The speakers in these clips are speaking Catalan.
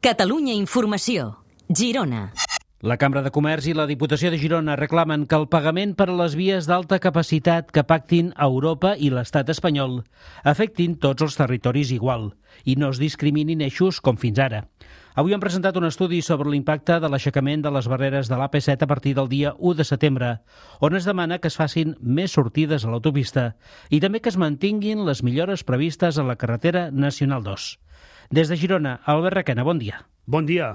Catalunya Informació. Girona. La Cambra de Comerç i la Diputació de Girona reclamen que el pagament per a les vies d'alta capacitat que pactin Europa i l'estat espanyol afectin tots els territoris igual i no es discriminin eixos com fins ara. Avui han presentat un estudi sobre l'impacte de l'aixecament de les barreres de l'AP7 a partir del dia 1 de setembre, on es demana que es facin més sortides a l'autopista i també que es mantinguin les millores previstes a la carretera Nacional 2. Des de Girona, Albert Requena, bon dia. Bon dia.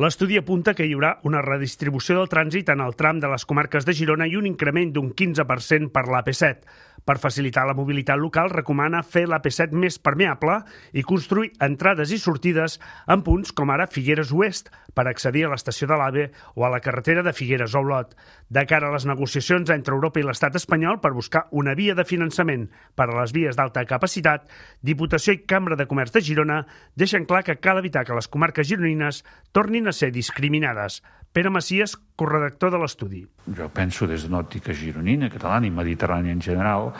L'estudi apunta que hi haurà una redistribució del trànsit en el tram de les comarques de Girona i un increment d'un 15% per l'AP7. Per facilitar la mobilitat local, recomana fer l'AP7 més permeable i construir entrades i sortides en punts com ara Figueres Oest per accedir a l'estació de l'AVE o a la carretera de Figueres Olot. De cara a les negociacions entre Europa i l'estat espanyol per buscar una via de finançament per a les vies d'alta capacitat, Diputació i Cambra de Comerç de Girona deixen clar que cal evitar que les comarques gironines tornin a ser discriminades. Pere Macias, corredactor de l'estudi. Jo penso des d'una òptica gironina, catalana i mediterrània en general,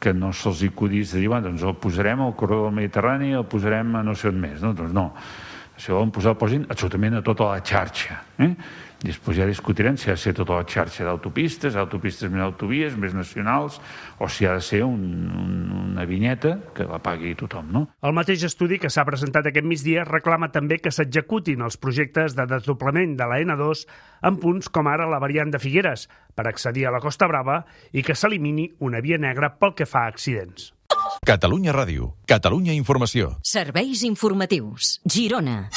que no se'ls acudís de dir, bueno, doncs el posarem al corredor del Mediterrani, el posarem a no sé on més. No? Doncs no. Si volen posar, posin absolutament a tota la xarxa. Eh? Després ja discutirem si ha de ser tota la xarxa d'autopistes, autopistes més autovies, més nacionals, o si ha de ser un, un, una vinyeta que la pagui tothom, no? El mateix estudi que s'ha presentat aquest migdia reclama també que s'executin els projectes de desdoblament de la N2 en punts com ara la variant de Figueres, per accedir a la Costa Brava, i que s'elimini una via negra pel que fa a accidents. Catalunya Ràdio. Catalunya Informació. Serveis informatius. Girona.